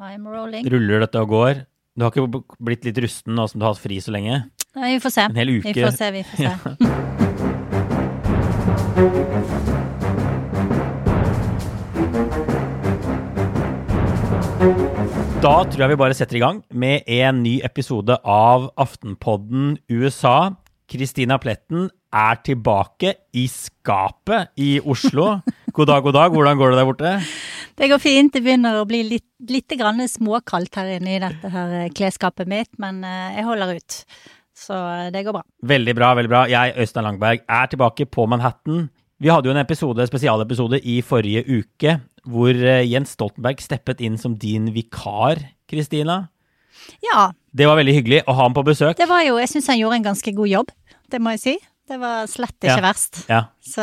I'm rolling. Ruller dette og går? Du har ikke blitt litt rusten nå som du har hatt fri så lenge? Nei, vi får se. En hel uke. Vi får se, vi får se. Da tror jeg vi bare setter i gang med en ny episode av Aftenpodden USA. Kristina Pletten er tilbake i skapet i Oslo. God dag, god dag. Hvordan går det der borte? Det går fint. Det begynner å bli litt, litt grann småkaldt her inne i dette her eh, klesskapet mitt, men eh, jeg holder ut. Så eh, det går bra. Veldig bra, veldig bra. Jeg, Øystein Langberg, er tilbake på Manhattan. Vi hadde jo en episode, spesialepisode i forrige uke hvor Jens Stoltenberg steppet inn som din vikar, Kristina. Ja, Det var veldig hyggelig å ha ham på besøk. det var jo Jeg syns han gjorde en ganske god jobb. Det må jeg si. Det var slett ikke Ja. verst. Ja. Så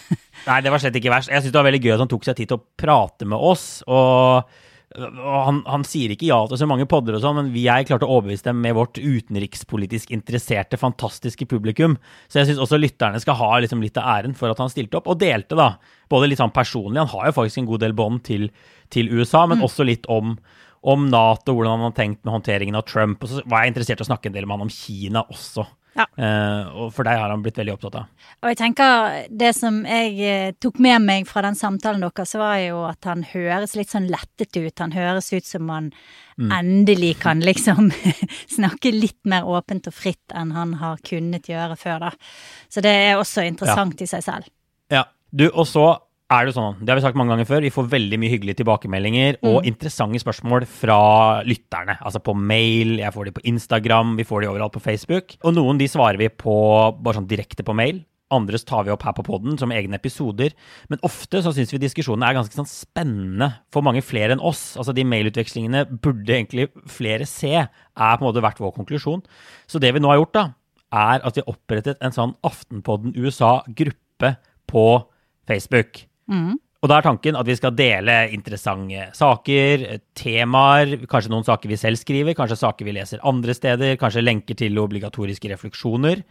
Nei, det var slett ikke verst. Jeg syns det var veldig gøy at han tok seg tid til å prate med oss. Og, han, han sier ikke ja til så mange podder og sånn, men vi jeg klarte å overbevise dem med vårt utenrikspolitisk interesserte, fantastiske publikum. Så jeg syns også lytterne skal ha liksom litt av æren for at han stilte opp, og delte, da. Både litt sånn personlig, han har jo faktisk en god del bånd til, til USA, men også litt om om Nato, hvordan han har tenkt med håndteringen av Trump. Og så var jeg interessert i å snakke en del med han om Kina også. Ja. Eh, og for deg har han blitt veldig opptatt av. Og jeg tenker, det som jeg eh, tok med meg fra den samtalen deres, var jo at han høres litt sånn lettet ut. Han høres ut som han endelig kan liksom snakke litt mer åpent og fritt enn han har kunnet gjøre før, da. Så det er også interessant i seg selv. Ja, du, og så er det sånn, det har vi sagt mange ganger før, vi får veldig mye hyggelige tilbakemeldinger og interessante spørsmål fra lytterne. Altså på mail, jeg får de på Instagram, vi får de overalt på Facebook. Og noen de svarer vi på bare sånn direkte på mail. Andres tar vi opp her på podden som egne episoder. Men ofte så syns vi diskusjonene er ganske sånn spennende for mange flere enn oss. Altså De mailutvekslingene burde egentlig flere se, er på en måte vært vår konklusjon. Så det vi nå har gjort, da, er at vi har opprettet en sånn Aftenpodden USA-gruppe på Facebook. Og da er tanken at vi skal dele interessante saker, temaer, kanskje noen saker vi selv skriver, kanskje saker vi leser andre steder, kanskje lenker til obligatoriske refleksjoner.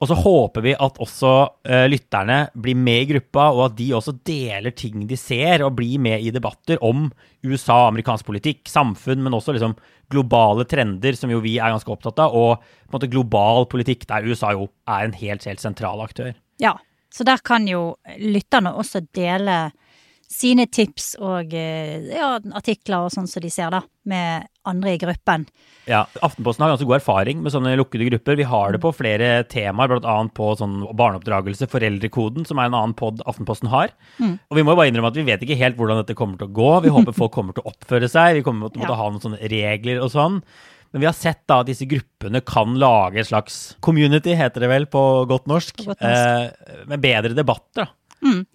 Og så håper vi at også uh, lytterne blir med i gruppa, og at de også deler ting de ser, og blir med i debatter om USA, amerikansk politikk, samfunn, men også liksom globale trender, som jo vi er ganske opptatt av, og på en måte global politikk, der USA jo er en helt, helt sentral aktør. Ja, så der kan jo lytterne også dele sine tips og eh, ja, artikler og sånn som de ser, da, med andre i gruppen. Ja, Aftenposten har ganske god erfaring med sånne lukkede grupper. Vi har det på flere temaer, bl.a. på sånn barneoppdragelse, Foreldrekoden, som er en annen pod Aftenposten har. Og vi må jo bare innrømme at vi vet ikke helt hvordan dette kommer til å gå. Vi håper folk kommer til å oppføre seg, vi kommer til å måtte Ja. ha noen sånne regler og sånn. Men vi har sett da at disse gruppene kan lage et slags community, heter det vel på godt norsk, På godt norsk. Eh, med bedre debatter, da.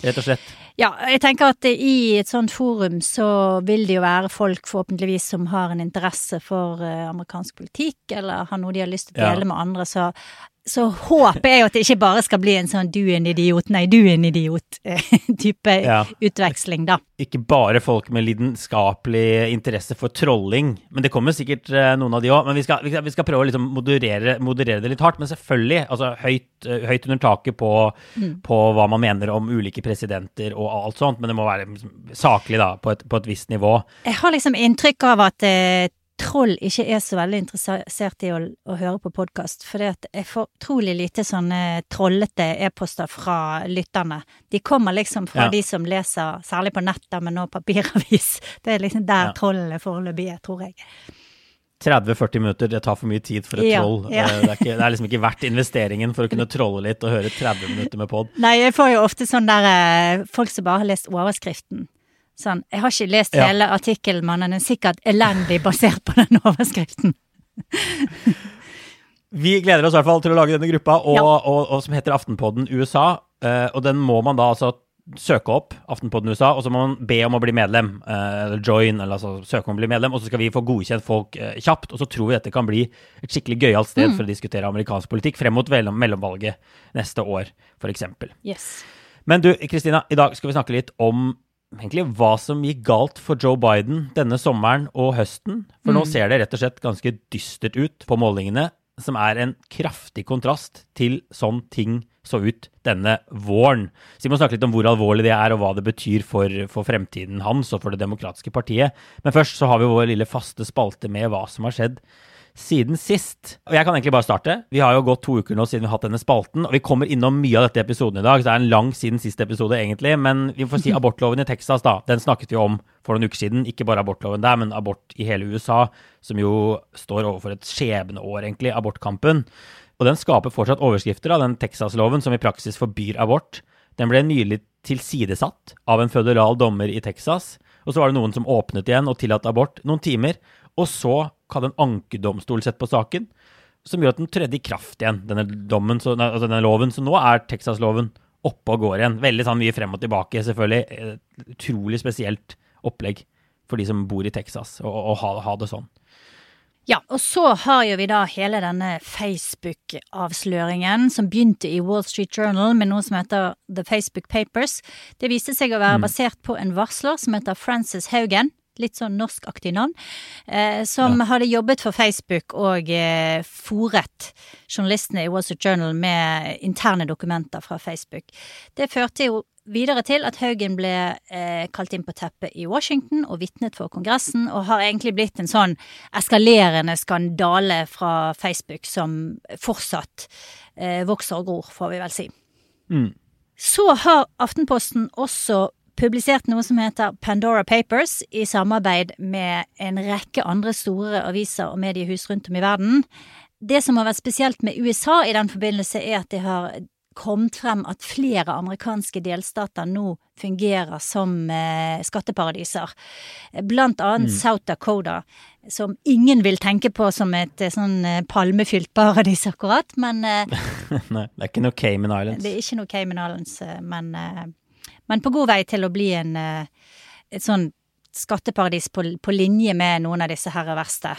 Rett og slett. Ja, jeg tenker at i et sånt forum så vil det jo være folk forhåpentligvis som har en interesse for eh, amerikansk politikk, eller har noe de har lyst til å Ja. dele med andre, så, så håper jeg at det ikke bare skal bli en sånn du er en idiot, nei du er en idiot eh, Ja. utveksling, da. ikke bare folk med lidenskapelig interesse for trolling. Men det kommer sikkert eh, noen av de òg. Men vi skal, vi skal, vi skal prøve å liksom moderere, moderere det litt hardt. Men selvfølgelig, altså høyt, eh, høyt under taket på, på hva man mener om ulike presidenter og alt sånt. Men det må være liksom saklig, da, på et, på et visst nivå. Jeg har liksom inntrykk av at eh, troll ikke er så veldig interessert i å, å høre på podkast, for jeg får utrolig lite sånne trollete e-poster fra lytterne. De kommer liksom fra Ja. de som leser, særlig på nettet, men nå papiravis. Det er liksom der Ja. trollene foreløpig er, tror jeg. 30-40 minutter, det tar for mye tid for et Ja, troll. ja. Eh, Det, er ikke, det er liksom ikke verdt investeringen for å kunne trolle litt og høre 30 minutter med pod. Nei, jeg får jo ofte sånn der eh, folk som bare har lest overskriften. Sånn, jeg har ikke lest Ja. hele artikkelen, men den er sikkert elendig basert på den overskriften. Vi gleder oss i hvert fall til å lage denne gruppa, og, Ja. og, og, som heter Aftenpodden USA. Uh, og den må man da altså søke opp Aftenpodden USA, og så må man be om å bli medlem. Uh, Eller join, eller altså søke om å bli medlem. Og så skal vi få godkjent folk uh, kjapt. Og så tror vi dette kan bli et skikkelig gøyalt sted for å diskutere amerikansk politikk frem mot mellom- mellomvalget neste år, f.eks. Yes. Men du, Kristina, i dag skal vi snakke litt om egentlig hva som gikk galt for Joe Biden denne sommeren og høsten. For nå ser det rett og slett ganske dystert ut på målingene, som er en kraftig kontrast til sånn ting så ut denne våren. Så vi må snakke litt om hvor alvorlig det er, og hva det betyr for, for fremtiden hans og for Det demokratiske partiet. Men først så har vi vår lille faste spalte med hva som har skjedd siden sist. Og jeg kan egentlig bare starte. Vi har jo gått to uker nå siden vi har hatt denne spalten, og vi kommer innom mye av dette episoden i dag. Så det er en lang siden sist episode, egentlig. Men vi får si abortloven i Texas, da. Den snakket vi om for noen uker siden. Ikke bare abortloven der, men abort i hele USA, som jo står overfor et skjebneår, egentlig, abortkampen. Og den skaper fortsatt overskrifter av den Texas-loven som i praksis forbyr abort. Den ble nylig tilsidesatt av en føderal dommer i Texas. Og så var det noen som åpnet igjen og tillatt abort noen timer. Og så hadde en ankedomstol sett på saken, som gjør at den tredde i kraft igjen, denne, dommen, så, altså denne loven. Så nå er Texas-loven oppe og går igjen. Veldig sånn mye frem og tilbake, selvfølgelig. Utrolig spesielt opplegg for de som bor i Texas, å ha, ha det sånn. Ja, og så har jo vi da hele denne Facebook-avsløringen som begynte i Wall Street Journal med noe som heter The Facebook Papers. Det viste seg å være basert på en varsler som heter Frances Haugen. Litt sånn norskaktig navn. Eh, som hadde jobbet for Facebook og eh, fòret journalistene i Wall Street Journal med interne dokumenter fra Facebook. Det førte jo videre til at Haugen ble eh, kalt inn på teppet i Washington og vitnet for Kongressen, og har egentlig blitt en sånn eskalerende skandale fra Facebook som fortsatt eh, vokser og gror, får vi vel si. Så har Aftenposten også publisert noe som heter Pandora Papers, i samarbeid med en rekke andre store aviser og mediehus rundt om i verden. Det som har vært spesielt med USA i den forbindelse, er at det har kommet frem at flere amerikanske delstater nå fungerer som eh, skatteparadiser. Blant annet South Dakota, som ingen vil tenke på som et eh, sånn eh, palmefylt paradis akkurat, men eh, Nei, det er ikke noe Cayman Islands. det er ikke noe Cayman Islands, eh, men, eh, men på god vei til å bli en, eh, et sånn skatteparadis på, på linje med noen av disse her verste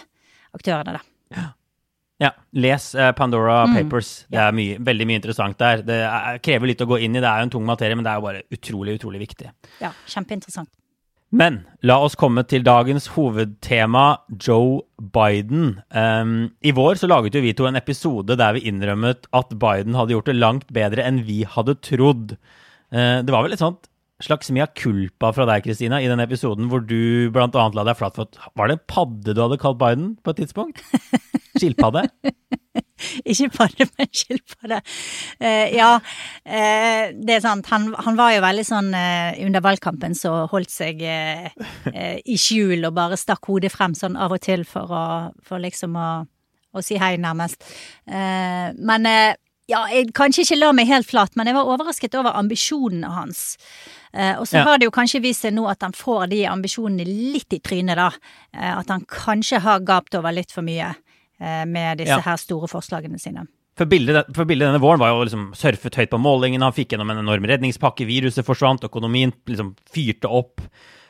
aktørene, da. Ja, les eh, Pandora Papers. Det er mye, veldig mye interessant der. Det er, krever litt å gå inn i, det er jo en tung materie, men det er jo bare utrolig, utrolig viktig. Ja, kjempeinteressant. Men la oss komme til dagens hovedtema, Joe Biden. Um, I vår så laget jo vi to en episode der vi innrømmet at Biden hadde gjort det langt bedre enn vi hadde trodd. Eh, det var vel et sånt slags mea culpa fra deg, Kristina, i den episoden hvor du annet la deg flat for Var det en padde du hadde kalt Biden på et tidspunkt? Skilpadde? Ikke padde, men skilpadde. Uh, ja, uh, det er sant. Han, han var jo veldig sånn uh, under valgkampen så holdt seg i skjul og bare stakk hodet frem sånn av og til for å for liksom å, å si hei, nærmest. Men ja, jeg kanskje ikke la meg helt flat, men jeg var overrasket over ambisjonene hans. Eh, og så Ja. har det jo kanskje vist seg nå at han får de ambisjonene litt i trynet, da. Eh, at han kanskje har gapt over litt for mye eh, med disse Ja. her store forslagene sine. For bildet, for bildet denne våren var jo liksom surfet høyt på målingene, han fikk gjennom en enorm redningspakke, viruset forsvant, økonomien liksom fyrte opp.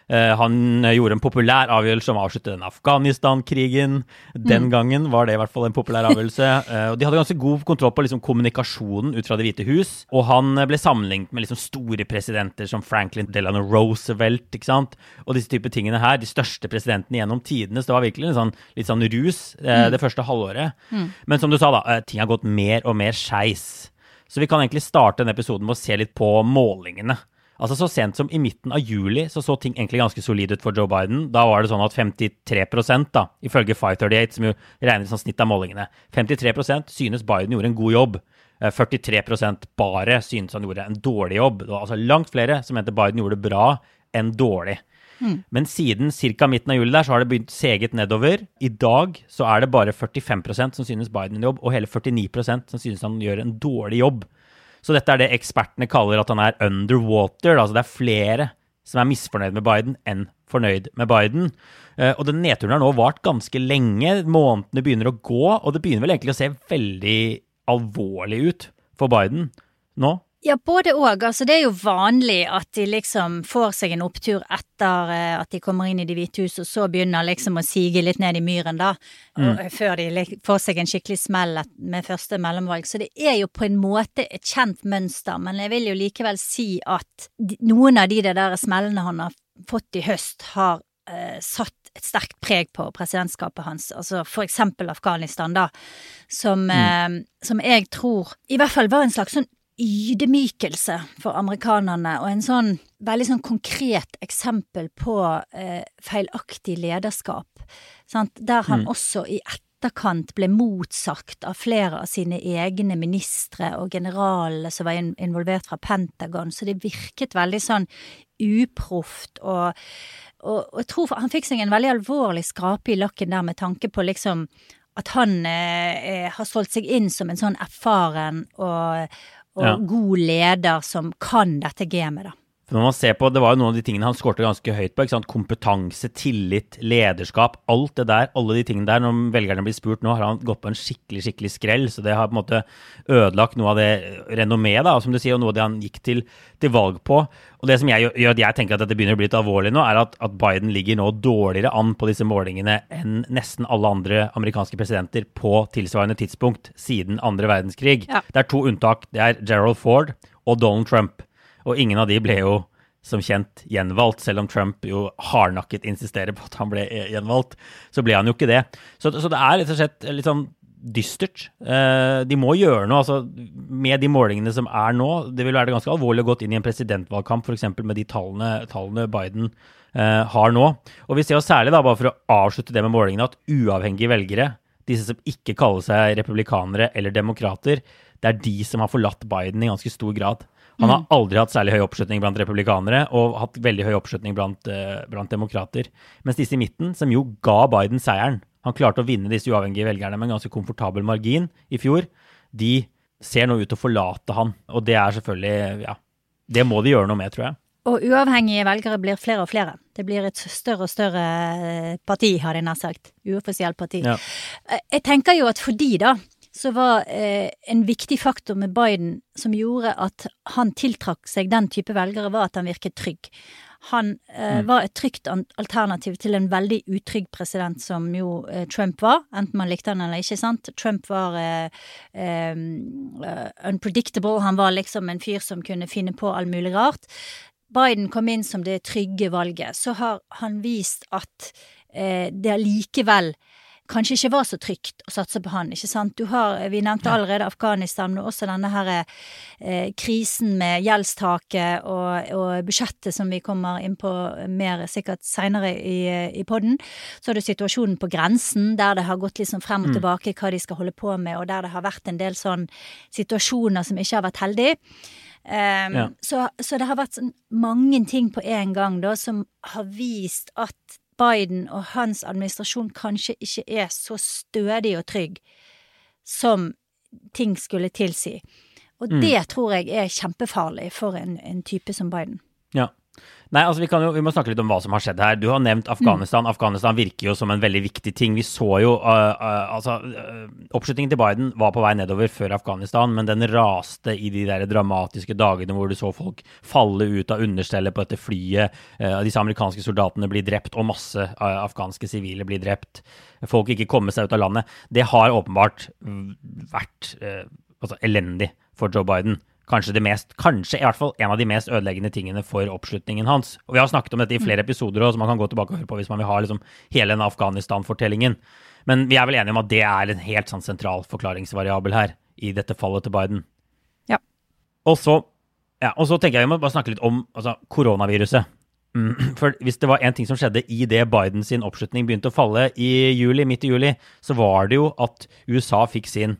Eh, han eh, gjorde en populær avgjørelse om å avslutte den Afghanistan-krigen. Den gangen var det i hvert fall en populær avgjørelse. Eh, og de hadde ganske god kontroll på liksom, kommunikasjonen ut fra Det hvite hus. Og han ble sammenlignet med liksom, store presidenter som Franklin Delano Roosevelt. ikke sant? Og disse type tingene her. De største presidentene gjennom tidene. Så det var virkelig en sånn, litt sånn rus eh, det første halvåret. Men som du sa, da, ting har gått mer og mer skeis. Så vi kan egentlig starte denne episoden med å se litt på målingene. Altså Så sent som i midten av juli så så ting egentlig ganske solid ut for Joe Biden. Da var det sånn at 53% da, ifølge 538, som jo regner som snitt av målingene, 53% synes Biden gjorde en god jobb. Eh, 43% bare synes han gjorde en dårlig jobb. Det var altså langt flere som mente Biden gjorde det bra enn dårlig. Men siden ca. midten av juli der, så har det begynt seget nedover. I dag så er det bare 45% som synes Biden gjør en jobb, og hele 49% som synes han gjør en dårlig jobb. Så dette er det ekspertene kaller at han er underwater. Altså det er flere som er misfornøyd med Biden enn fornøyd med Biden. Eh, Og den nedturen har nå vart ganske lenge. Månedene begynner å gå, og det begynner vel egentlig å se veldig alvorlig ut for Biden nå. Ja, både òg. Altså, det er jo vanlig at de liksom får seg en opptur etter eh, at de kommer inn i Det hvite hus, og så begynner liksom å sige litt ned i myren, da. Og, før de får seg en skikkelig smell med første mellomvalg. Så det er jo på en måte et kjent mønster, men jeg vil jo likevel si at noen av de der smellene han har fått i høst, har eh, satt et sterkt preg på presidentskapet hans, altså for eksempel Afghanistan, da, som, eh, som jeg tror i hvert fall var en slags sånn ydmykelse for amerikanerne, og en sånn veldig sånn konkret eksempel på eh, feilaktig lederskap, sant? der han også i etterkant ble motsagt av flere av sine egne ministre og generalene som var in involvert fra Pentagon, så det virket veldig sånn uproft og og, og jeg tror han fikk seg en veldig alvorlig skrape i lakken der med tanke på liksom at han eh, eh, har solgt seg inn som en sånn erfaren og, og Ja. god leder som kan dette gamet, da. For når man ser på, Det var jo noen av de tingene han skårte ganske høyt på. ikke sant? Kompetanse, tillit, lederskap. Alt det der, alle de tingene der. Når velgerne blir spurt nå, har han gått på en skikkelig skikkelig skrell. Så det har på en måte ødelagt noe av det renommeet, da, som du sier, og noe av det han gikk til, til valg på. Og det som jeg, gjør at jeg tenker at dette begynner å bli litt alvorlig nå, er at, at Biden ligger nå dårligere an på disse målingene enn nesten alle andre amerikanske presidenter på tilsvarende tidspunkt siden andre verdenskrig. Ja. Det er to unntak. Det er Gerald Ford og Donald Trump. Og ingen av de ble jo som kjent gjenvalgt, selv om Trump jo hardnakket insisterer på at han ble eh, gjenvalgt. Så ble han jo ikke det. Så, så det er rett og slett litt sånn dystert. Eh, de må gjøre noe altså, med de målingene som er nå. Det vil være ganske alvorlig å gå inn i en presidentvalgkamp, f.eks. med de tallene, tallene Biden eh, har nå. Og vi ser jo særlig, da, bare for å avslutte det med målingene, at uavhengige velgere, disse som ikke kaller seg republikanere eller demokrater, det er de som har forlatt Biden i ganske stor grad. Han har aldri hatt særlig høy oppslutning blant republikanere, og hatt veldig høy oppslutning blant, eh, blant demokrater. Mens disse i midten, som jo ga Biden seieren, han klarte å vinne disse uavhengige velgerne med en ganske komfortabel margin i fjor, de ser nå ut til å forlate han. Og det er selvfølgelig, ja, det må de gjøre noe med, tror jeg. Og uavhengige velgere blir flere og flere. Det blir et større og større eh, parti, har jeg nær sagt. Uoffisielt parti. Ja. Eh, Jeg tenker jo at fordi da, så var eh, en viktig faktor med Biden som gjorde at han tiltrakk seg den type velgere, var at han virket trygg. Han eh, var et trygt alternativ til en veldig utrygg president som jo eh, Trump var, enten man likte han eller ikke, sant. Trump var eh, eh, eh, unpredictable, han var liksom en fyr som kunne finne på all mulig rart. Biden kom inn som det trygge valget, så har han vist at eh, det allikevel kanskje ikke var så trygt å satse på han, ikke sant. Du har, vi nevnte allerede Afghanistan, men også denne her eh, krisen med gjeldstaket og, og budsjettet som vi kommer inn på mer sikkert seinere i, i podden. Så er det situasjonen på grensen, der det har gått sånn frem og tilbake hva de skal holde på med, og der det har vært en del sånn situasjoner som ikke har vært heldige. Um, Ja. så, så det har vært sånn mange ting på en gang da, som har vist at Biden og hans administrasjon kanskje ikke er så stødig og trygg som ting skulle tilsi. Og det tror jeg er kjempefarlig for en, en type som Biden. Ja. Nei, altså vi, kan jo, vi må snakke litt om hva som har skjedd her. Du har nevnt Afghanistan. Afghanistan virker jo som en veldig viktig ting. Vi så jo uh, uh, altså uh, Oppslutningen til Biden var på vei nedover før Afghanistan, men den raste i de der dramatiske dagene hvor du så folk falle ut av understellet på dette flyet. Disse amerikanske soldatene blir drept, og masse afghanske sivile blir drept. Folk ikke kommer seg ut av landet. Det har åpenbart mm, vært altså elendig for Joe Biden kanskje det mest, kanskje i hvert fall en av de mest ødeleggende tingene for oppslutningen hans. Og Vi har snakket om dette i flere episoder, også, så man kan gå tilbake og høre på hvis man vil ha liksom hele den Afghanistan-fortellingen. Men vi er vel enige om at det er en helt sånn sentral forklaringsvariabel her, i dette fallet til Biden. Ja. Og så, ja, og så tenker jeg vi må bare snakke litt om altså, koronaviruset. Mm, For hvis det var en ting som skjedde i det Biden sin oppslutning begynte å falle i juli, midt i juli, så var det jo at USA fikk sin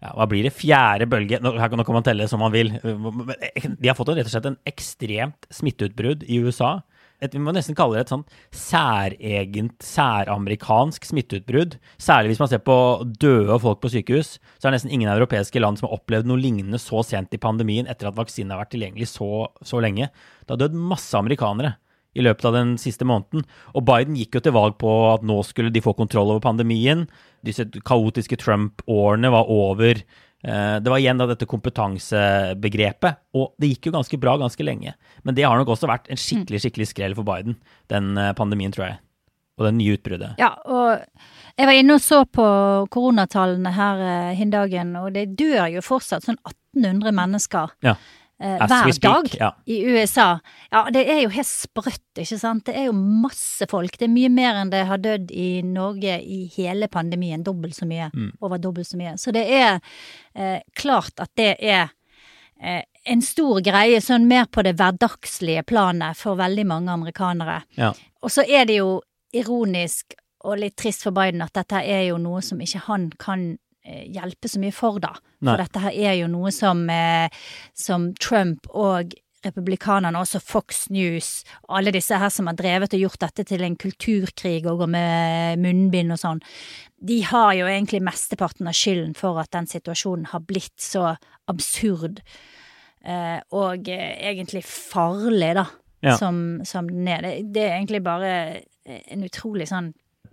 ja, hva blir det, fjerde bølge Nå, kan man telle som man vil. De har fått rett og slett en ekstremt smitteutbrudd i USA. Et, vi må nesten kalle det et sånn særegent, særamerikansk smitteutbrudd. Særlig hvis man ser på døde folk på sykehus, så er det nesten ingen europeiske land som har opplevd noe lignende så sent i pandemien etter at vaksinen har vært tilgjengelig så, så lenge. Det har dødd masse amerikanere i løpet av den siste måneden. Og Biden gikk jo til valg på at nå skulle de få kontroll over pandemien. Disse kaotiske Trump-årene var over. Eh, Det var igjen da dette kompetansebegrepet, og det gikk jo ganske bra ganske lenge. Men det har nok også vært en skikkelig skikkelig skrell for Biden, den eh, pandemien, tror jeg. Og det nye utbruddet. Ja, og jeg var inne og så på koronatallene her eh, hin dagen, og det dør jo fortsatt sånn 1800 mennesker Ja. Eh, hver dag ja. i USA. Ja, det er jo helt sprøtt, ikke sant. Det er jo masse folk. Det er mye mer enn det har dødd i Norge i hele pandemien. Dobbelt så mye. Mm. Over dobbelt så mye. Så det er eh, klart at det er eh, en stor greie, sånn mer på det hverdagslige planet for veldig mange amerikanere. Ja. Og så er det jo ironisk og litt trist for Biden at dette er jo noe som ikke han kan hjelpe så mye for, da. Nei. For dette her er jo noe som, eh, som Trump og republikanerne, også Fox News, alle disse her som har drevet og gjort dette til en kulturkrig og går med munnbind og sånn, de har jo egentlig mesteparten av skylden for at den situasjonen har blitt så absurd eh, og eh, egentlig farlig, da, Ja. som, som den er. Det, det er egentlig bare en utrolig sånn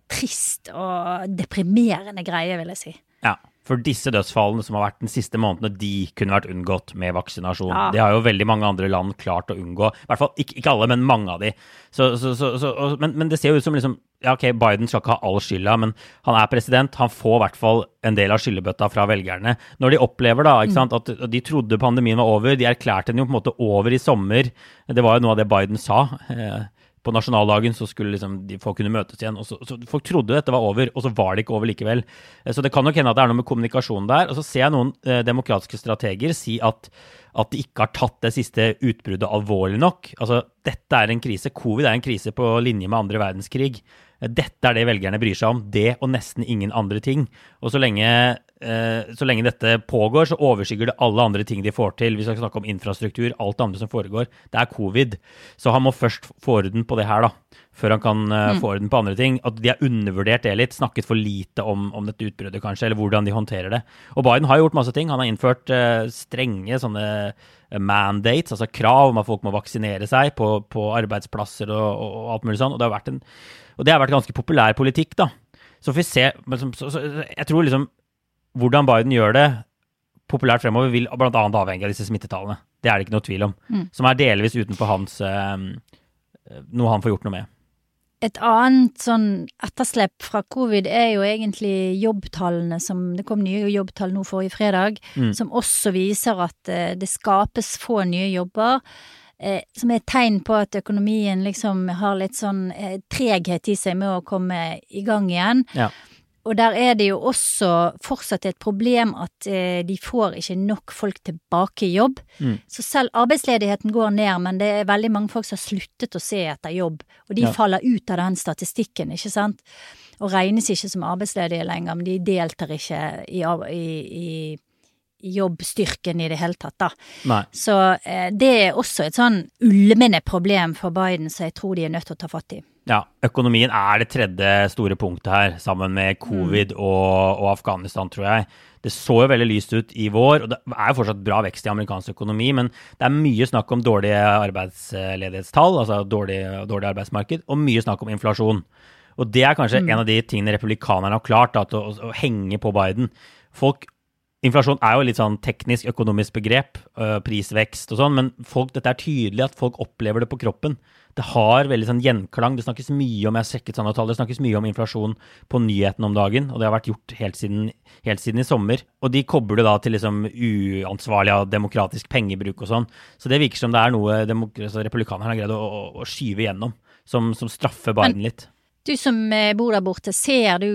trist og deprimerende greie, vil jeg si. Ja, for disse dødsfallene som har vært den siste månedene, de kunne vært unngått med vaksinasjon. Ja. Det har jo veldig mange andre land klart å unngå. I hvert fall ikke, ikke alle, men mange av de. Så, så, så, men, men det ser jo ut som liksom Ja, OK, Biden skal ikke ha all skylda, men han er president. Han får i hvert fall en del av skyllebøtta fra velgerne. Når de opplever da, ikke sant, at at de trodde pandemien var over, de erklærte den jo på en måte over i sommer. Det var jo noe av det Biden sa. Eh, på nasjonaldagen så skulle liksom de folk kunne møtes igjen. så, så Folk trodde dette var over, og så var det ikke over likevel. Eh, Så det kan nok hende at det er noe med kommunikasjonen der. Og så ser jeg noen eh, demokratiske strateger si at, at de ikke har tatt det siste utbruddet alvorlig nok. Altså, dette er en krise. Covid er en krise på linje med andre verdenskrig. Eh, Dette er det velgerne bryr seg om. Det og nesten ingen andre ting. Og så lenge, så lenge dette pågår, så overskygger det alle andre ting de får til. Vi skal snakke om infrastruktur, alt det andre som foregår. Det er covid. Så han må først få orden på det her, da. Før han kan mm. få orden på andre ting. At de har undervurdert det litt. Snakket for lite om, om dette utbruddet, kanskje, eller hvordan de håndterer det. Og Biden har gjort masse ting. Han har innført uh, strenge sånne eh, mandates, altså krav om at folk må vaksinere seg på, på arbeidsplasser og, og, og alt mulig sånn. Og det har vært en og det har vært ganske populær politikk, da. Så får vi se Jeg tror liksom hvordan Biden gjør det populært fremover, vil bl.a. avhenge av disse smittetallene. Det er det ikke noe tvil om. Som er delvis utenfor hans eh, Noe han får gjort noe med. Et annet sånn etterslep fra covid er jo egentlig jobbtallene som Det kom nye jobbtall nå forrige fredag, som også viser at eh, det skapes få nye jobber. Eh, som er et tegn på at økonomien liksom har litt sånn eh, treghet i seg med å komme i gang igjen. Ja. Og der er det jo også fortsatt et problem at eh, de får ikke nok folk tilbake i jobb. Mm. Så selv arbeidsledigheten går ned, men det er veldig mange folk som har sluttet å se etter jobb. Og de Ja. faller ut av den statistikken, ikke sant. Og regnes ikke som arbeidsledige lenger, men de deltar ikke i, i, i, jobbstyrken i det hele tatt, da. Nei. Så eh, det er også et sånn ulmende problem for Biden, som jeg tror de er nødt til å ta fatt i. Ja, økonomien er det tredje store punktet her, sammen med covid og, og Afghanistan, tror jeg. Det så jo veldig lyst ut i vår, og det er jo fortsatt bra vekst i amerikansk økonomi, men det er mye snakk om dårlige arbeidsledighetstall, altså dårlig, dårlig arbeidsmarked, og mye snakk om inflasjon. Og det er kanskje en av de tingene republikanerne har klart, da, å, å, å henge på Biden. Folk Inflasjon er jo litt sånn teknisk økonomisk begrep, øh, prisvekst og sånn, men folk, dette er tydelig at folk opplever det på kroppen. Det har veldig sånn gjenklang. Det snakkes mye om jeg har sjekket sånne tall, det snakkes mye om inflasjon på nyhetene om dagen, og det har vært gjort helt siden, helt siden i sommer. Og de kobler det da til liksom uansvarlig av demokratisk pengebruk og sånn. Så det virker som det er noe altså republikanerne har greid å, å, å skyve gjennom, som, som straffer Biden litt. Du som eh, bor der borte, ser du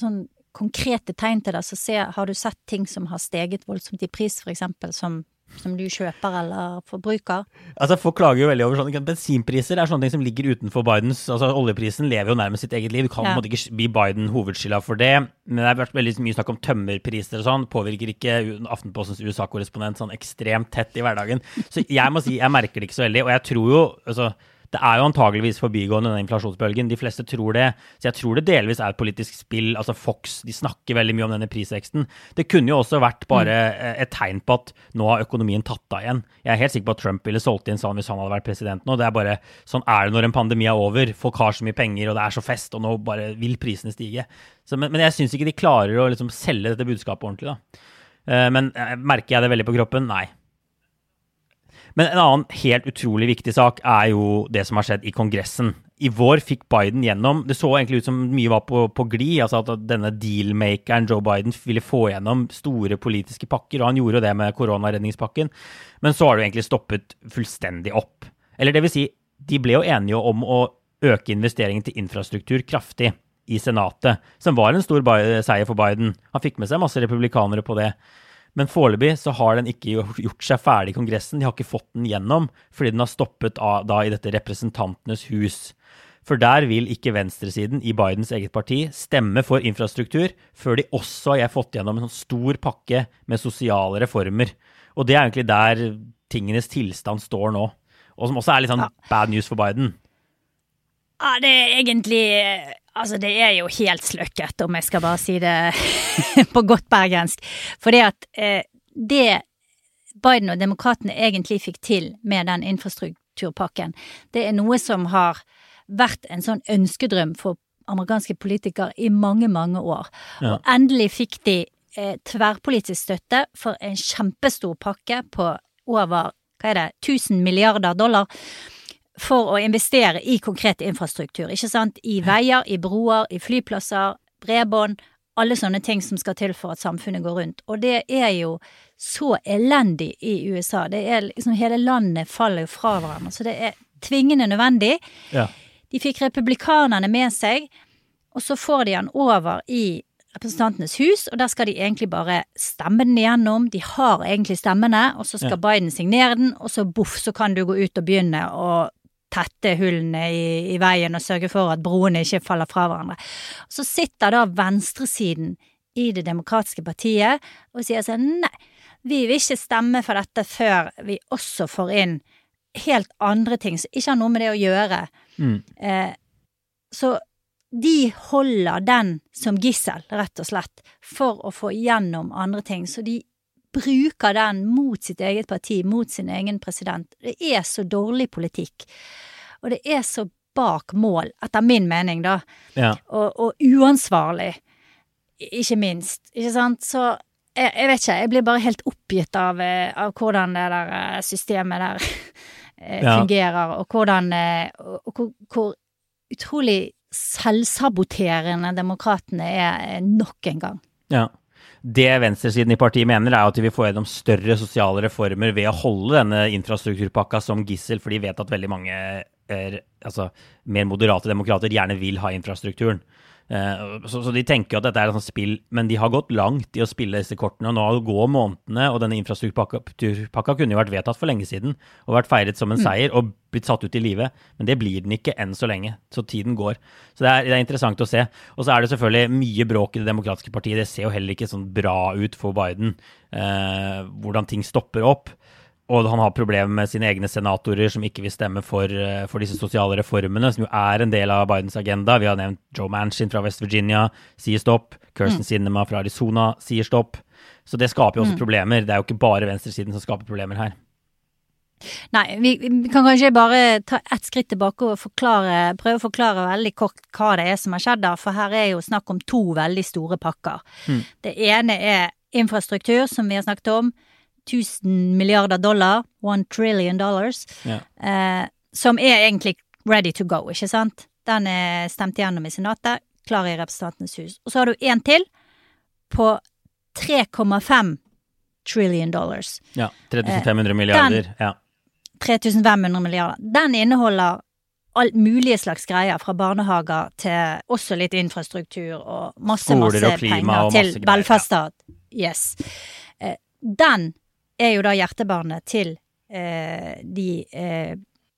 sånn konkrete tegn til det? Så ser, har du sett ting som har steget voldsomt i pris, eksempel, som, som du kjøper eller forbruker? Altså, Folk klager jo veldig over sånne bensinpriser. er sånne ting som ligger utenfor Bidens altså Oljeprisen lever jo nærmest sitt eget liv. Du kan Ja. ikke bli Biden hovedskylda for det. Men det har vært veldig mye snakk om tømmerpriser og sånn. Påvirker ikke Aftenpostens USA-korrespondent sånn ekstremt tett i hverdagen. Så jeg må si jeg merker det ikke så veldig. Og jeg tror jo altså, det er jo antageligvis forbigående, denne inflasjonsbølgen. De fleste tror det. Så jeg tror det delvis er et politisk spill. Altså Fox de snakker veldig mye om denne prisveksten. Det kunne jo også vært bare eh, et tegn på at nå har økonomien tatt av igjen. Jeg er helt sikker på at Trump ville solgt inn sånn hvis han hadde vært president nå. Det er bare sånn er det når en pandemi er over. Folk har så mye penger, og det er så fest, og nå bare vil prisene stige. Så, men, men jeg syns ikke de klarer å liksom selge dette budskapet ordentlig, da. Eh, Men eh, merker jeg det veldig på kroppen? Nei. Men en annen helt utrolig viktig sak er jo det som har skjedd i Kongressen. I vår fikk Biden gjennom Det så egentlig ut som mye var på, på glid. altså At denne dealmakeren Joe Biden ville få gjennom store politiske pakker. Og han gjorde jo det med koronaredningspakken. Men så har det jo egentlig stoppet fullstendig opp. Eller det vil si, de ble jo enige om å øke investeringen til infrastruktur kraftig i Senatet, som var en stor seier for Biden. Han fikk med seg masse republikanere på det. Men foreløpig så har den ikke gjort seg ferdig i Kongressen. De har ikke fått den gjennom, fordi den har stoppet av, da i dette Representantenes hus. For der vil ikke venstresiden i Bidens eget parti stemme for infrastruktur før de også har fått gjennom en sånn stor pakke med sosiale reformer. Og det er egentlig der tingenes tilstand står nå. Og som også er litt sånn bad news for Biden. Ja, det er egentlig Altså, det er jo helt sløkket, om jeg skal bare si det på godt bergensk. For det at eh, det Biden og demokratene egentlig fikk til med den infrastrukturpakken, det er noe som har vært en sånn ønskedrøm for amerikanske politikere i mange, mange år. Ja. Og endelig fikk de eh, tverrpolitisk støtte for en kjempestor pakke på over hva er det, 1000 milliarder dollar for å investere i konkret infrastruktur. Ikke sant? I veier, i broer, i flyplasser, bredbånd. Alle sånne ting som skal til for at samfunnet går rundt. Og det er jo så elendig i USA. Det er liksom Hele landet faller jo fra hverandre. Så det er tvingende nødvendig. Ja. De fikk republikanerne med seg, og så får de han over i Representantenes hus, og der skal de egentlig bare stemme den igjennom. De har egentlig stemmene, og så skal Ja. Biden signere den, og så boff, så kan du gå ut og begynne å tette hullene i, i veien og sørge for at broene ikke faller fra hverandre. Så sitter da venstresiden i Det demokratiske partiet og sier sånn nei, vi vil ikke stemme for dette før vi også får inn helt andre ting som ikke har noe med det å gjøre. Mm. Eh, så de holder den som gissel, rett og slett, for å få igjennom andre ting. Så de bruker den mot sitt eget parti, mot sin egen president. Det er så dårlig politikk. Og det er så bak mål, etter min mening, da. Ja. Og, og uansvarlig, ikke minst. Ikke sant? Så jeg, jeg vet ikke, jeg blir bare helt oppgitt av, eh, av hvordan det der eh, systemet der eh, Ja. fungerer, og hvordan Og, og hvor, hvor utrolig selvsaboterende demokratene er nok en gang. Ja. Det venstresiden i partiet mener, er at de vil få gjennom større sosiale reformer ved å holde denne infrastrukturpakka som gissel, for de vet at veldig mange er, altså, mer moderate demokrater gjerne vil ha infrastrukturen. Eh, så, så de tenker at dette er et sånt spill, men de har gått langt i å spille disse kortene. og Nå går månedene, og denne infrastrukturpakka kunne jo vært vedtatt for lenge siden og vært feiret som en seier og blitt satt ut i livet, men det blir den ikke enn så lenge. Så tiden går. Så det er, det er interessant å se. Og så er det selvfølgelig mye bråk i Det demokratiske partiet. Det ser jo heller ikke sånn bra ut for Biden, eh, hvordan ting stopper opp. Og han har problemer med sine egne senatorer som ikke vil stemme for, eh, for disse sosiale reformene, som jo er en del av Bidens agenda. Vi har nevnt Joe Manchin fra West Virginia sier stopp. Kirsten Sinema fra Arizona sier stopp. Så det skaper jo også problemer. Det er jo ikke bare venstresiden som skaper problemer her. Nei, vi, vi kan kanskje bare ta ett skritt tilbake og forklare, prøve å forklare veldig kort hva det er som har skjedd der, for her er jo snakk om to veldig store pakker. Det ene er infrastruktur, som vi har snakket om. 1000 milliarder dollar, one trillion dollars, Ja. eh, som er egentlig ready to go, ikke sant? Den er stemt gjennom i Senatet, klar i Representantenes hus. Og så har du en til på 3,5 trillion dollars. Ja, 3500 milliarder. Ja. 3500 milliarder. Den inneholder alt mulige slags greier, fra barnehager til også litt infrastruktur og masse, Skoler masse og penger og til velferdsstat. ja. Yes. Eh, Den er jo da hjertebarnet til eh, de eh,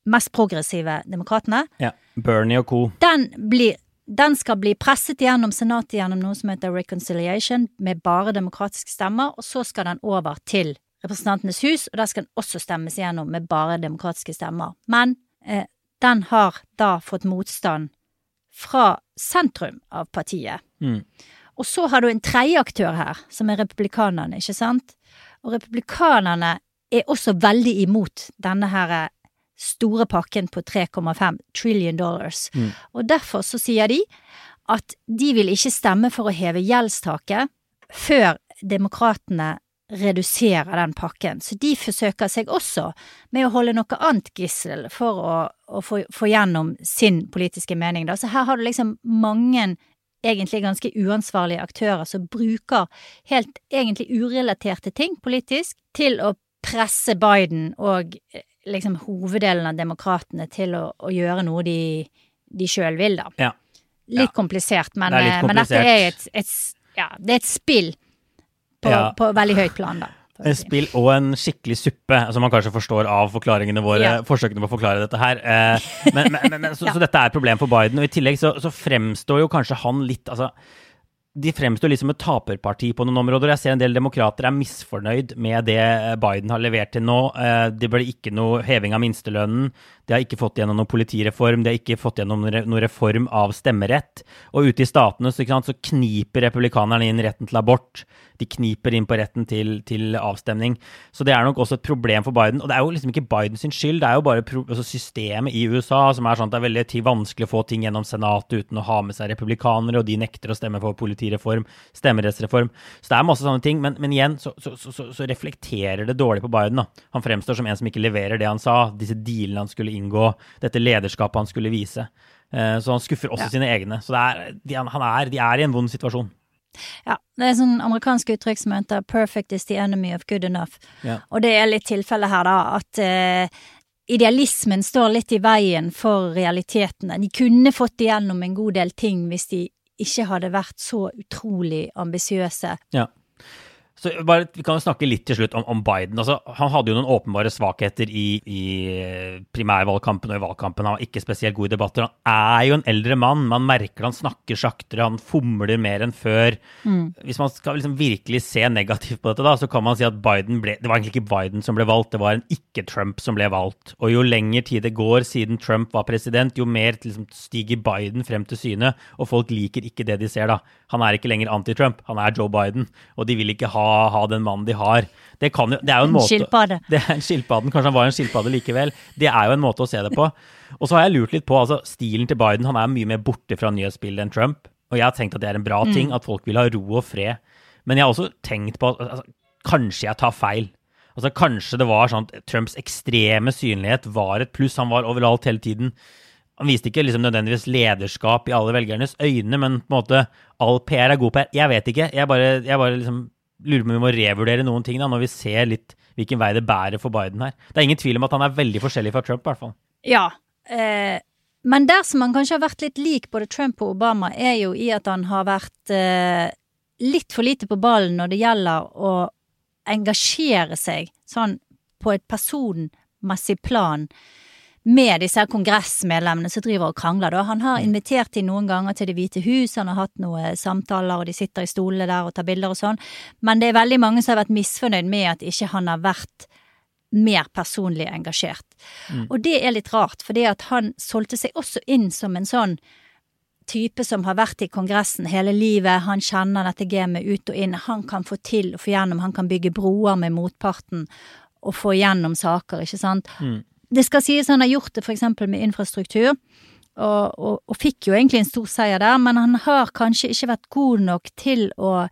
mest progressive demokratene. ja. Bernie og co. Den, blir, den skal bli presset gjennom Senatet gjennom noe som heter reconciliation, med bare demokratiske stemmer, og så skal den over til Representantenes hus, og der skal den også stemmes gjennom med bare demokratiske stemmer. Men eh, den har da fått motstand fra sentrum av partiet. Mm. Og så har du en tredje aktør her, som er republikanerne, ikke sant? Og republikanerne er også veldig imot denne her eh, store pakken på 3,5 trillion dollars. Mm. Og derfor så sier de at de vil ikke stemme for å heve gjeldstaket før demokratene reduserer den pakken. Så de forsøker seg også med å holde noe annet gissel for å, å få, få, gjennom sin politiske mening. Da. Så her har du liksom mange egentlig ganske uansvarlige aktører som bruker helt egentlig urelaterte ting politisk til å presse Biden og eh, liksom hoveddelen av demokratene til å, å gjøre noe de, de sjøl vil, da. Ja. Litt ja. komplisert, men, det litt komplisert. Eh, men, dette er et, et, ja, det er et spill på, på veldig høyt plan, da. Et spill og en skikkelig suppe, som man kanskje forstår av forklaringene våre, ja. forsøkene på å forklare dette her. Eh, men, men, men, så, så, dette er et problem for Biden. Og i tillegg så, så fremstår jo kanskje han litt altså, de fremstår litt som et taperparti på noen områder. Jeg ser en del demokrater er misfornøyd med det Biden har levert til nå. Eh, det ble ikke noe heving av minstelønnen. De har ikke fått gjennom noen politireform. De har ikke fått gjennom noen reform av stemmerett. Og ute i statene så, så kniper republikanerne inn retten til abort de kniper inn på retten til, til, avstemning. Så det er nok også et problem for Biden. Og det er jo liksom ikke Bidens skyld, det er jo bare altså systemet i USA som er sånn at det er veldig vanskelig å få ting gjennom Senatet uten å ha med seg republikanere, og de nekter å stemme for politireform, stemmerettsreform. Så det er masse sånne ting. Men, men igjen så, så, så, så, reflekterer det dårlig på Biden. da. Han fremstår som en som ikke leverer det han sa, disse dealene han skulle inngå, dette lederskapet han skulle vise. Eh, så han skuffer også ja. sine egne. Så er, de, han er, de er i en vond situasjon. Ja, det er sånn amerikansk uttrykk som heter 'perfect is the enemy of good enough'. Ja. Og det er litt tilfellet her, da, at uh, idealismen står litt i veien for realitetene. De kunne fått igjennom en god del ting hvis de ikke hadde vært så utrolig ambisiøse. Ja. Så bare, Vi kan jo snakke litt til slutt om, om Biden. Altså, han hadde jo noen åpenbare svakheter i, i, primærvalgkampen og i valgkampen. Han var ikke spesielt god i debatter. Han er jo en eldre mann. Man merker han snakker saktere, han fomler mer enn før. Mm. Hvis man skal liksom virkelig se negativt på dette, da, så kan man si at Biden ble Det var egentlig ikke Biden som ble valgt, det var en ikke-Trump som ble valgt. Og jo lenger tid det går siden Trump var president, jo mer liksom, stiger Biden frem til syne. Og folk liker ikke det de ser, da. Han er ikke lenger anti-Trump, han er Joe Biden. Og de vil ikke ha ha, den mannen de har. Det, jo, det er jo en, en måte skilpadde. Det er en skilpadden, Kanskje han var en skilpadde likevel. Det er jo en måte å se det på. Og så har jeg lurt litt på altså, stilen til Biden. Han er mye mer borte fra nyhetsbildet enn Trump. Og jeg har tenkt at det er en bra mm. ting, at folk vil ha ro og fred. Men jeg har også tenkt på altså, kanskje jeg tar feil. Altså Kanskje det var sånn at Trumps ekstreme synlighet var et pluss. Han var overalt hele tiden. Han viste ikke liksom nødvendigvis lederskap i alle velgernes øyne, men på en måte all PR er god PR. Jeg vet ikke. Jeg bare, jeg bare liksom lurer på om vi må revurdere noen ting da, når vi ser litt hvilken vei det bærer for Biden her. Det er ingen tvil om at han er veldig forskjellig fra Trump, i hvert fall. Ja, eh, men der som han kanskje har vært litt lik både Trump og Obama, er jo i at han har vært eh, litt for lite på ballen når det gjelder å engasjere seg sånn på et personmessig plan med disse kongressmedlemmene som driver og krangler. Da. Han har mm. invitert dem noen ganger til Det hvite hus, han har hatt noen samtaler, og de sitter i stolene der og tar bilder og sånn, men det er veldig mange som har vært misfornøyd med at ikke han har vært mer personlig engasjert. Mm. Og det er litt rart, at han solgte seg også inn som en sånn type som har vært i Kongressen hele livet, han kjenner dette gamet ut og inn, han kan få til å få gjennom, han kan bygge broer med motparten og få gjennom saker, ikke sant. Mm. Det skal sies han har gjort det for eksempel med infrastruktur, og, og, og, fikk jo egentlig en stor seier der, men han har kanskje ikke vært god nok til å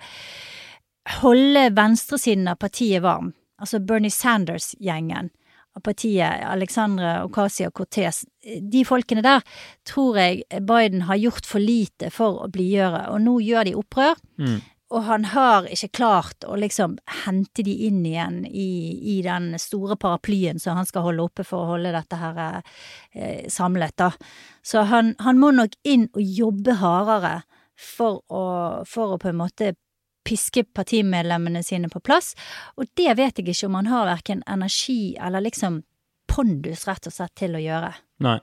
holde venstresiden av partiet varm. Altså Bernie Sanders-gjengen av partiet, Alexandre Ocasio-Cortez, de folkene der tror jeg Biden har gjort for lite for å blidgjøre, og nå gjør de opprør. Mm. Og han har ikke klart å liksom hente de inn igjen i, i, den store paraplyen som han skal holde oppe for å holde dette her eh, samlet, da. Så han, han, må nok inn og jobbe hardere for å, for å på en måte piske partimedlemmene sine på plass, og det vet jeg ikke om han har verken energi eller liksom pondus, rett og slett, til å gjøre. Nei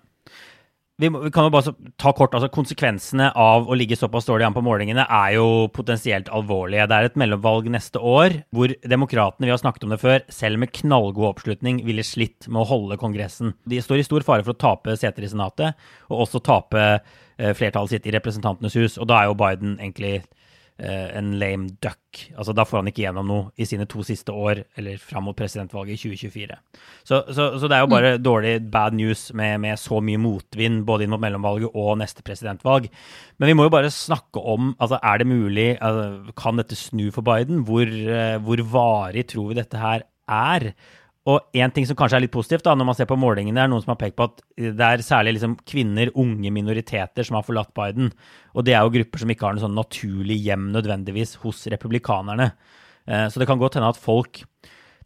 vi, vi, kan jo bare ta kort, altså Konsekvensene av å ligge såpass dårlig an på målingene er jo potensielt alvorlige. Det er et mellomvalg neste år hvor demokratene, vi har snakket om det før, selv med knallgod oppslutning ville slitt med å holde Kongressen. De står i stor fare for å tape seter i Senatet, og også tape eh, flertallet sitt i Representantenes hus. Og da er jo Biden egentlig en lame duck. Altså Da får han ikke gjennom noe i sine to siste år, eller fram mot presidentvalget i 2024. Så, så, så det er jo bare mm. dårlig bad news med, med, så mye motvind både inn mot mellomvalget og neste presidentvalg. Men vi må jo bare snakke om altså Er det mulig? Altså, kan dette snu for Biden? Hvor, uh, hvor varig tror vi dette her er? Og en ting som kanskje er litt positivt, da, når man ser på målingene, er noen som har pekt på at det er særlig liksom kvinner, unge minoriteter, som har forlatt Biden. Og det er jo grupper som ikke har noe sånn naturlig hjem nødvendigvis hos republikanerne. Eh, så det kan godt hende at folk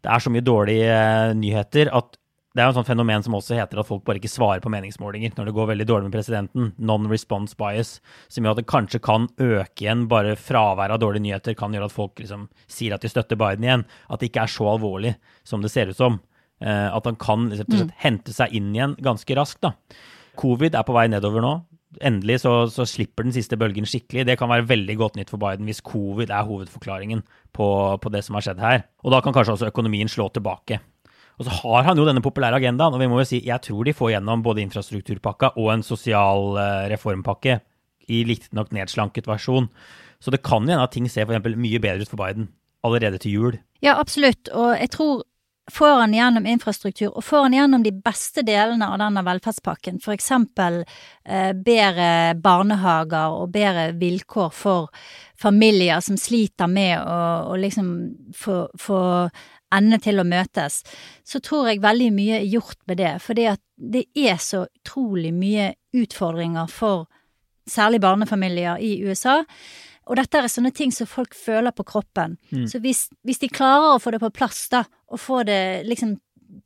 Det er så mye dårlige eh, nyheter at det er jo et sånt fenomen som også heter at folk bare ikke svarer på meningsmålinger når det går veldig dårlig med presidenten. Non-response bias. Som gjør at det kanskje kan øke igjen. Bare fraværet av dårlige nyheter kan gjøre at folk liksom sier at de støtter Biden igjen. At det ikke er så alvorlig som det ser ut som. Eh, at han kan liksom, hente seg inn igjen ganske raskt. da. Covid er på vei nedover nå. Endelig så, så, slipper den siste bølgen skikkelig. Det kan være veldig godt nytt for Biden hvis covid er hovedforklaringen på, på det som har skjedd her. Og da kan kanskje også økonomien slå tilbake. Og så har han jo denne populære agendaen, og vi må jo si jeg tror de får gjennom både infrastrukturpakka og en sosial uh, reformpakke i litt nok nedslanket versjon. Så det kan hende at ting ser for mye bedre ut for Biden allerede til jul. Ja, absolutt, og jeg tror får han gjennom infrastruktur, og får han gjennom de beste delene av denne velferdspakken, for eksempel eh, bedre barnehager og bedre vilkår for familier som sliter med å, å liksom få, få ende til å møtes, så tror jeg veldig mye er gjort med det. Fordi at det er så utrolig mye utfordringer for særlig barnefamilier i USA. Og dette er sånne ting som folk føler på kroppen. Mm. Så hvis, hvis, de klarer å få det på plass, da, og få det liksom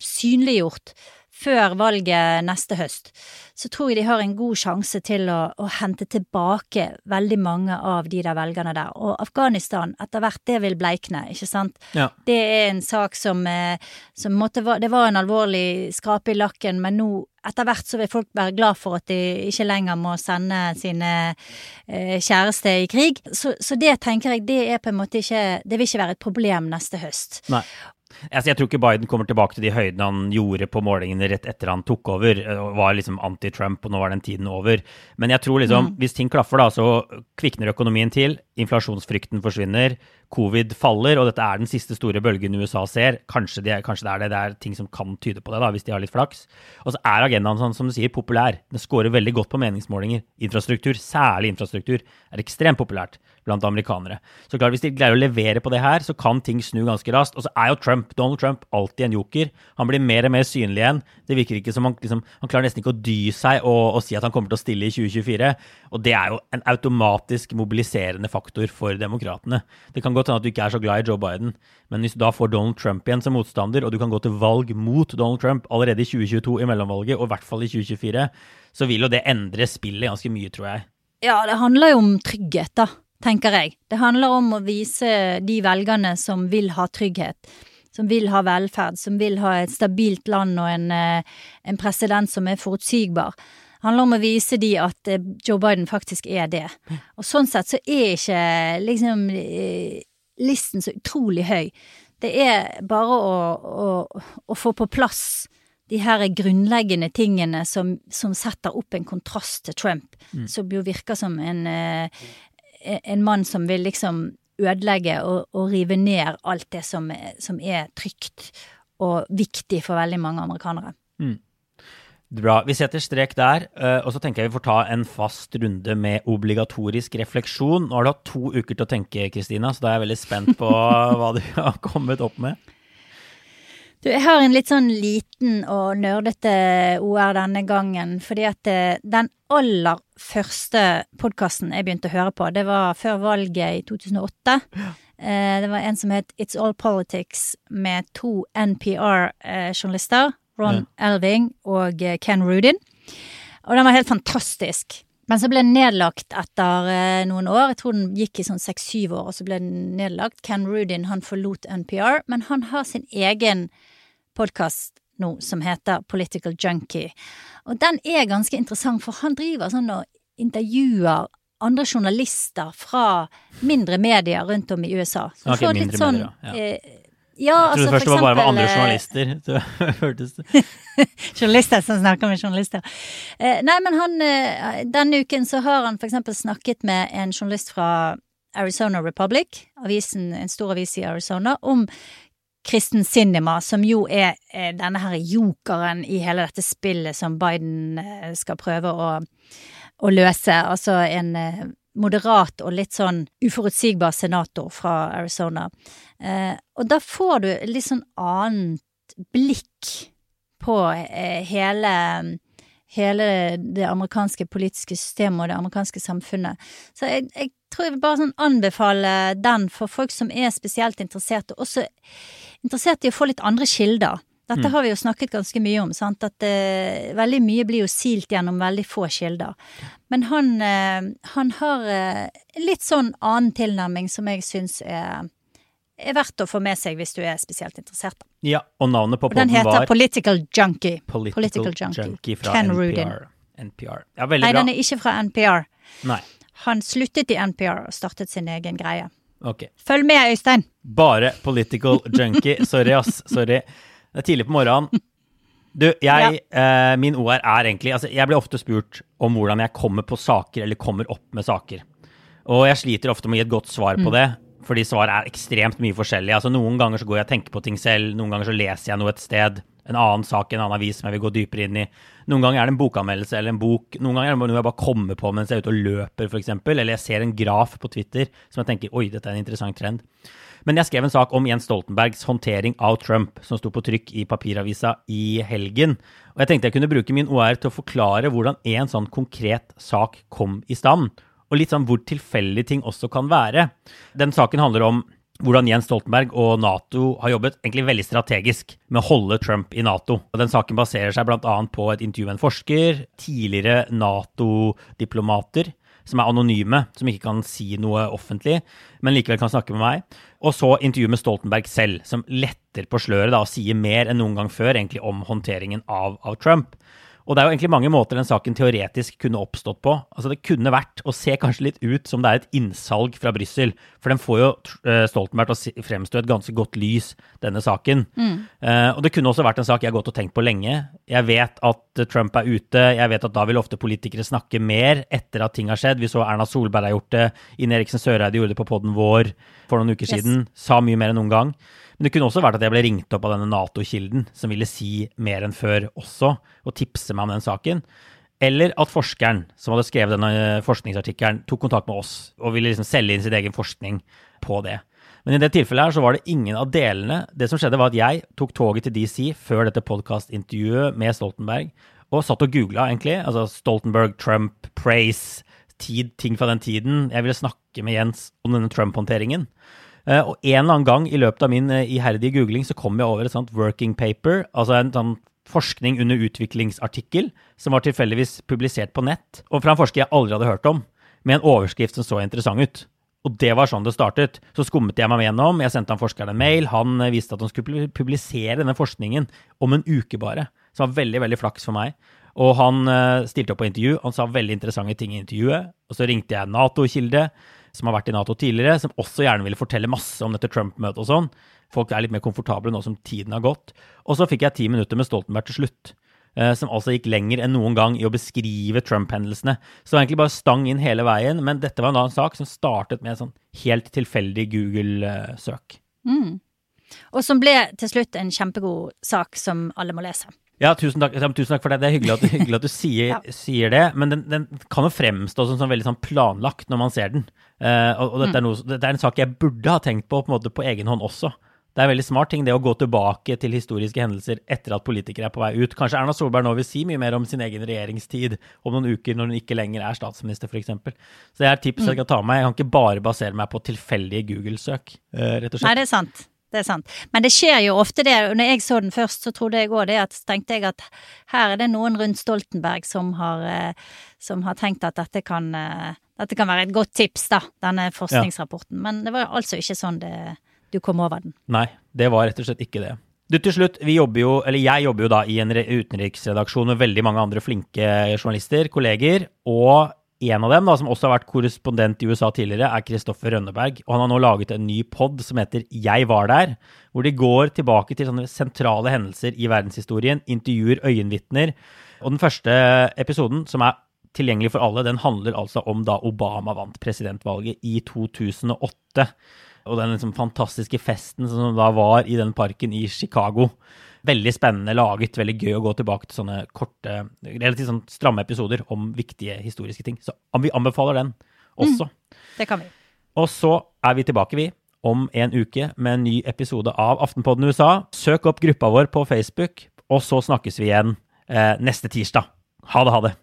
synliggjort, før valget neste høst, så tror jeg de har en god sjanse til å, å, hente tilbake veldig mange av de der velgerne der. Og Afghanistan, etter hvert, det vil bleikne, ikke sant. Ja. Det er en sak som, eh, som måtte, Det var en alvorlig skrape i lakken, men nå etter hvert så vil folk være glad for at de ikke lenger må sende sine eh, kjæreste i krig. Så, så, det tenker jeg, det er på en måte ikke Det vil ikke være et problem neste høst. Nei. Altså, jeg tror ikke Biden kommer tilbake til de høydene han gjorde på målingene rett etter han tok over. Eh, og Var liksom anti-Trump, og nå var den tiden over. Men jeg tror liksom, mm. hvis ting klaffer, da, så kvikner økonomien til. Inflasjonsfrykten forsvinner covid faller, og dette er den siste store bølgen USA ser. Kanskje, de, kanskje, det er det. Det er ting som kan tyde på det, da, hvis de har litt flaks. Og så er agendaen sånn, som du sier, populær. Den scorer veldig godt på meningsmålinger. Infrastruktur, særlig infrastruktur, er ekstremt populært blant amerikanere. Så klart, Hvis de greier å levere på det her, så kan ting snu ganske raskt. Og så er jo Trump, Donald Trump alltid en joker. Han blir mer og mer synlig igjen. Det virker ikke som han, liksom, han klarer nesten ikke å dy seg og, og si at han kommer til å stille i 2024. Og det er jo en automatisk mobiliserende faktor for demokratene. Det kan godt hende at du ikke er så glad i Joe Biden, men hvis du da får Donald Trump igjen som motstander, og du kan gå til valg mot Donald Trump allerede i 2022 i mellomvalget, og i hvert fall i 2024, så vil jo det endre spillet ganske mye, tror jeg. Ja, det handler jo om trygghet, da, tenker jeg. Det handler om å vise de velgerne som vil ha trygghet som vil ha velferd, som vil ha et stabilt land og en, eh, en president som er forutsigbar handler om å vise de at eh, Joe Biden faktisk er det. Og sånn sett så er ikke liksom eh, listen så utrolig høy. Det er bare å, å, å få på plass de her grunnleggende tingene som, som, setter opp en kontrast til Trump, mm. som jo virker som en, eh, en mann som vil liksom ødelegge og, og rive ned alt det som, som, er trygt og viktig for veldig mange amerikanere. Mm. Bra. Vi setter strek der, eh, og så tenker jeg vi får ta en fast runde med obligatorisk refleksjon. Nå har du hatt to uker til å tenke, Kristina, så da er jeg veldig spent på hva du har kommet opp med. Du, jeg har en litt sånn liten og nerdete OR denne gangen, fordi at eh, den aller første podkasten jeg begynte å høre på, det var før valget i 2008. Eh, det var en som het It's All Politics med to NPR-journalister. Ron ja. Elving og eh, Ken Rudin. Og den var helt fantastisk. Men så ble den nedlagt etter eh, noen år. Jeg tror den gikk i sånn seks-syv år, og så ble den nedlagt. Ken Rudin han forlot NPR, men han har sin egen podkast nå som heter Political Junkie. Og den er ganske interessant, for han driver sånn og intervjuer andre journalister fra mindre medier rundt om i USA. Så okay, mindre sånn, medier, ja. Eh, ja, jeg trodde altså, først det var bare med andre journalister. journalister som snakker med journalister. Eh, nei, men han eh, Denne uken så har han eksempel snakket med en journalist fra Arizona Republic, avisen, en stor avis i Arizona, om Kristen Cinema, som jo er eh, denne her jokeren i hele dette spillet som Biden skal prøve å, å løse. Altså en moderat og litt sånn uforutsigbar senator fra Arizona. Eh, og da får du litt sånn annet blikk på eh, hele hele det amerikanske politiske systemet og det amerikanske samfunnet. Så jeg, jeg tror jeg vil bare sånn anbefale den for folk som er spesielt interessert, og også interessert i å få litt andre kilder. Dette Mm. har vi jo snakket ganske mye om, sant? at uh, veldig mye blir jo silt gjennom veldig få kilder. Men han, uh, han har uh, litt sånn annen tilnærming som jeg syns er, er verdt å få med seg hvis du er spesielt interessert. Ja, og navnet på Og den heter var Political Junkie. Political, Junkie. Junkie fra Ken NPR. NPR. Ja, veldig Nei, bra. den er ikke fra NPR. Nei, Han sluttet i NPR og startet sin egen greie. ok. Følg med, Øystein! Bare political junkie. Sorry, ass. Sorry. Det er tidlig på morgenen. Du, jeg, eh, min OR er egentlig altså Jeg blir ofte spurt om hvordan jeg kommer på saker, eller kommer opp med saker. Og jeg sliter ofte med å gi et godt svar på det, fordi svaret er ekstremt mye forskjellig. Altså Noen ganger så går jeg og tenker på ting selv, noen ganger så leser jeg noe et sted. En annen sak, en annen avis som jeg vil gå dypere inn i. Noen ganger er det en bokanmeldelse eller en bok. Noen ganger er det noe jeg bare kommer på mens jeg er ute og løper, f.eks. Eller jeg ser en graf på Twitter som jeg tenker oi, dette er en interessant trend. Men jeg skrev en sak om Jens Stoltenbergs håndtering av Trump, som sto på trykk i papiravisa i helgen. Og jeg tenkte jeg kunne bruke min OR til å forklare hvordan en sånn konkret sak kom i stand. Og litt sånn hvor tilfeldig ting også kan være. Den saken handler om hvordan Jens Stoltenberg og Nato har jobbet egentlig veldig strategisk med å holde Trump i Nato. Og Den saken baserer seg bl.a. på et intervju med en forsker, tidligere Nato-diplomater som er anonyme, som ikke kan si noe offentlig, men likevel kan snakke med meg. Og så intervju med Stoltenberg selv, som letter på sløret da, og sier mer enn noen gang før egentlig om håndteringen av, av Trump. Og det er jo egentlig mange måter den saken teoretisk kunne oppstått på. Altså Det kunne vært, og ser kanskje litt ut som det er et innsalg fra Brussel. For den får jo eh, Stoltenberg til å fremstå et ganske godt lys, denne saken. Eh, og det kunne også vært en sak jeg har gått og tenkt på lenge. Jeg vet at eh, Trump er ute. Jeg vet at da vil ofte politikere snakke mer etter at ting har skjedd. Vi så Erna Solberg har gjort det. Ine Eriksen Søreide gjorde det på poden vår for noen uker Yes. siden. Sa mye mer enn noen gang. Men det kunne også vært at jeg ble ringt opp av denne Nato-kilden, som ville si mer enn før også, og tipse meg om den saken. Eller at forskeren som hadde skrevet denne eh, forskningsartikkelen, tok kontakt med oss og ville liksom selge inn sin egen forskning på det. Men i det tilfellet her så var det ingen av delene. Det som skjedde, var at jeg tok toget til DC før dette podkastintervjuet med Stoltenberg, og satt og googla, egentlig. Altså Stoltenberg, Trump, Praise, tid, ting fra den tiden. Jeg ville snakke med Jens om denne Trump-håndteringen. Eh, Og en eller annen gang i løpet av min eh, iherdige googling så kom jeg over et sånt working paper, altså en sånn forskning under utviklingsartikkel, som var tilfeldigvis publisert på nett, og fra en forsker jeg aldri hadde hørt om, med en overskrift som så interessant ut. Og det var sånn det startet. Så skummet jeg meg gjennom, jeg sendte han forskeren en mail, han viste visste at han skulle publisere denne forskningen om en uke bare. Det var veldig, veldig flaks for meg. Og han eh, stilte opp på intervju, han sa veldig interessante ting i intervjuet. Og så ringte jeg Nato-kilde, som har vært i Nato tidligere, som også gjerne ville fortelle masse om dette Trump-møtet og sånn. Folk er litt mer komfortable nå som tiden har gått. Og så fikk jeg ti minutter med Stoltenberg til slutt. eh, Som altså gikk lenger enn noen gang i å beskrive Trump-hendelsene. Så det var egentlig bare stang inn hele veien, men dette var en annen sak som startet med en sånn helt tilfeldig Google-søk. Og som ble til slutt en kjempegod sak som alle må lese. Ja, tusen takk, tusen takk for det. Det er hyggelig at, hyggelig at du sier, Ja. sier det. Men den, den kan jo fremstå som sånn veldig sånn planlagt når man ser den. Uh, og og dette, er noe, dette er en sak jeg burde ha tenkt på på, en måte på egen hånd også. Det er en veldig smart ting det å gå tilbake til historiske hendelser etter at politikere er på vei ut. Kanskje Erna Solberg nå vil si mye mer om sin egen regjeringstid om noen uker når hun ikke lenger er statsminister, f.eks. Så det er et tips jeg kan ta med. Jeg kan ikke bare basere meg på tilfeldige Google-søk, eh, rett og Nei, det er sant. Det er sant. Men det skjer jo ofte det, når jeg så den først, så trodde jeg òg det, at tenkte jeg at her er det noen rundt Stoltenberg som har, eh, som har tenkt at dette kan, eh, dette kan være et godt tips, da, denne forskningsrapporten. Men det var altså ikke sånn det, du kom over den. Nei, det var rett og slett ikke det. Du, til slutt, vi jobber jo, eller jeg jobber jo da i en utenriksredaksjon med veldig mange andre flinke journalister, kolleger, og en av dem, da, som også har vært korrespondent i USA tidligere, er Kristoffer Rønneberg. Og han har nå laget en ny pod som heter Jeg var der, hvor de går tilbake til sånne sentrale hendelser i verdenshistorien, intervjuer øyenvitner. Og den første episoden, som er tilgjengelig for alle. Den handler altså om da Obama vant presidentvalget i 2008. Og den liksom fantastiske festen som da var i den parken i Chicago. Veldig spennende laget, veldig gøy å gå tilbake til sånne korte, relativt sånn stramme episoder om viktige historiske ting. Så vi anbefaler den også. Mm, det kan vi. Og så er vi tilbake, vi, om en uke med en ny episode av Aftenpodden USA. Søk opp gruppa vår på Facebook, og så snakkes vi igjen eh, neste tirsdag. Ha det, ha det.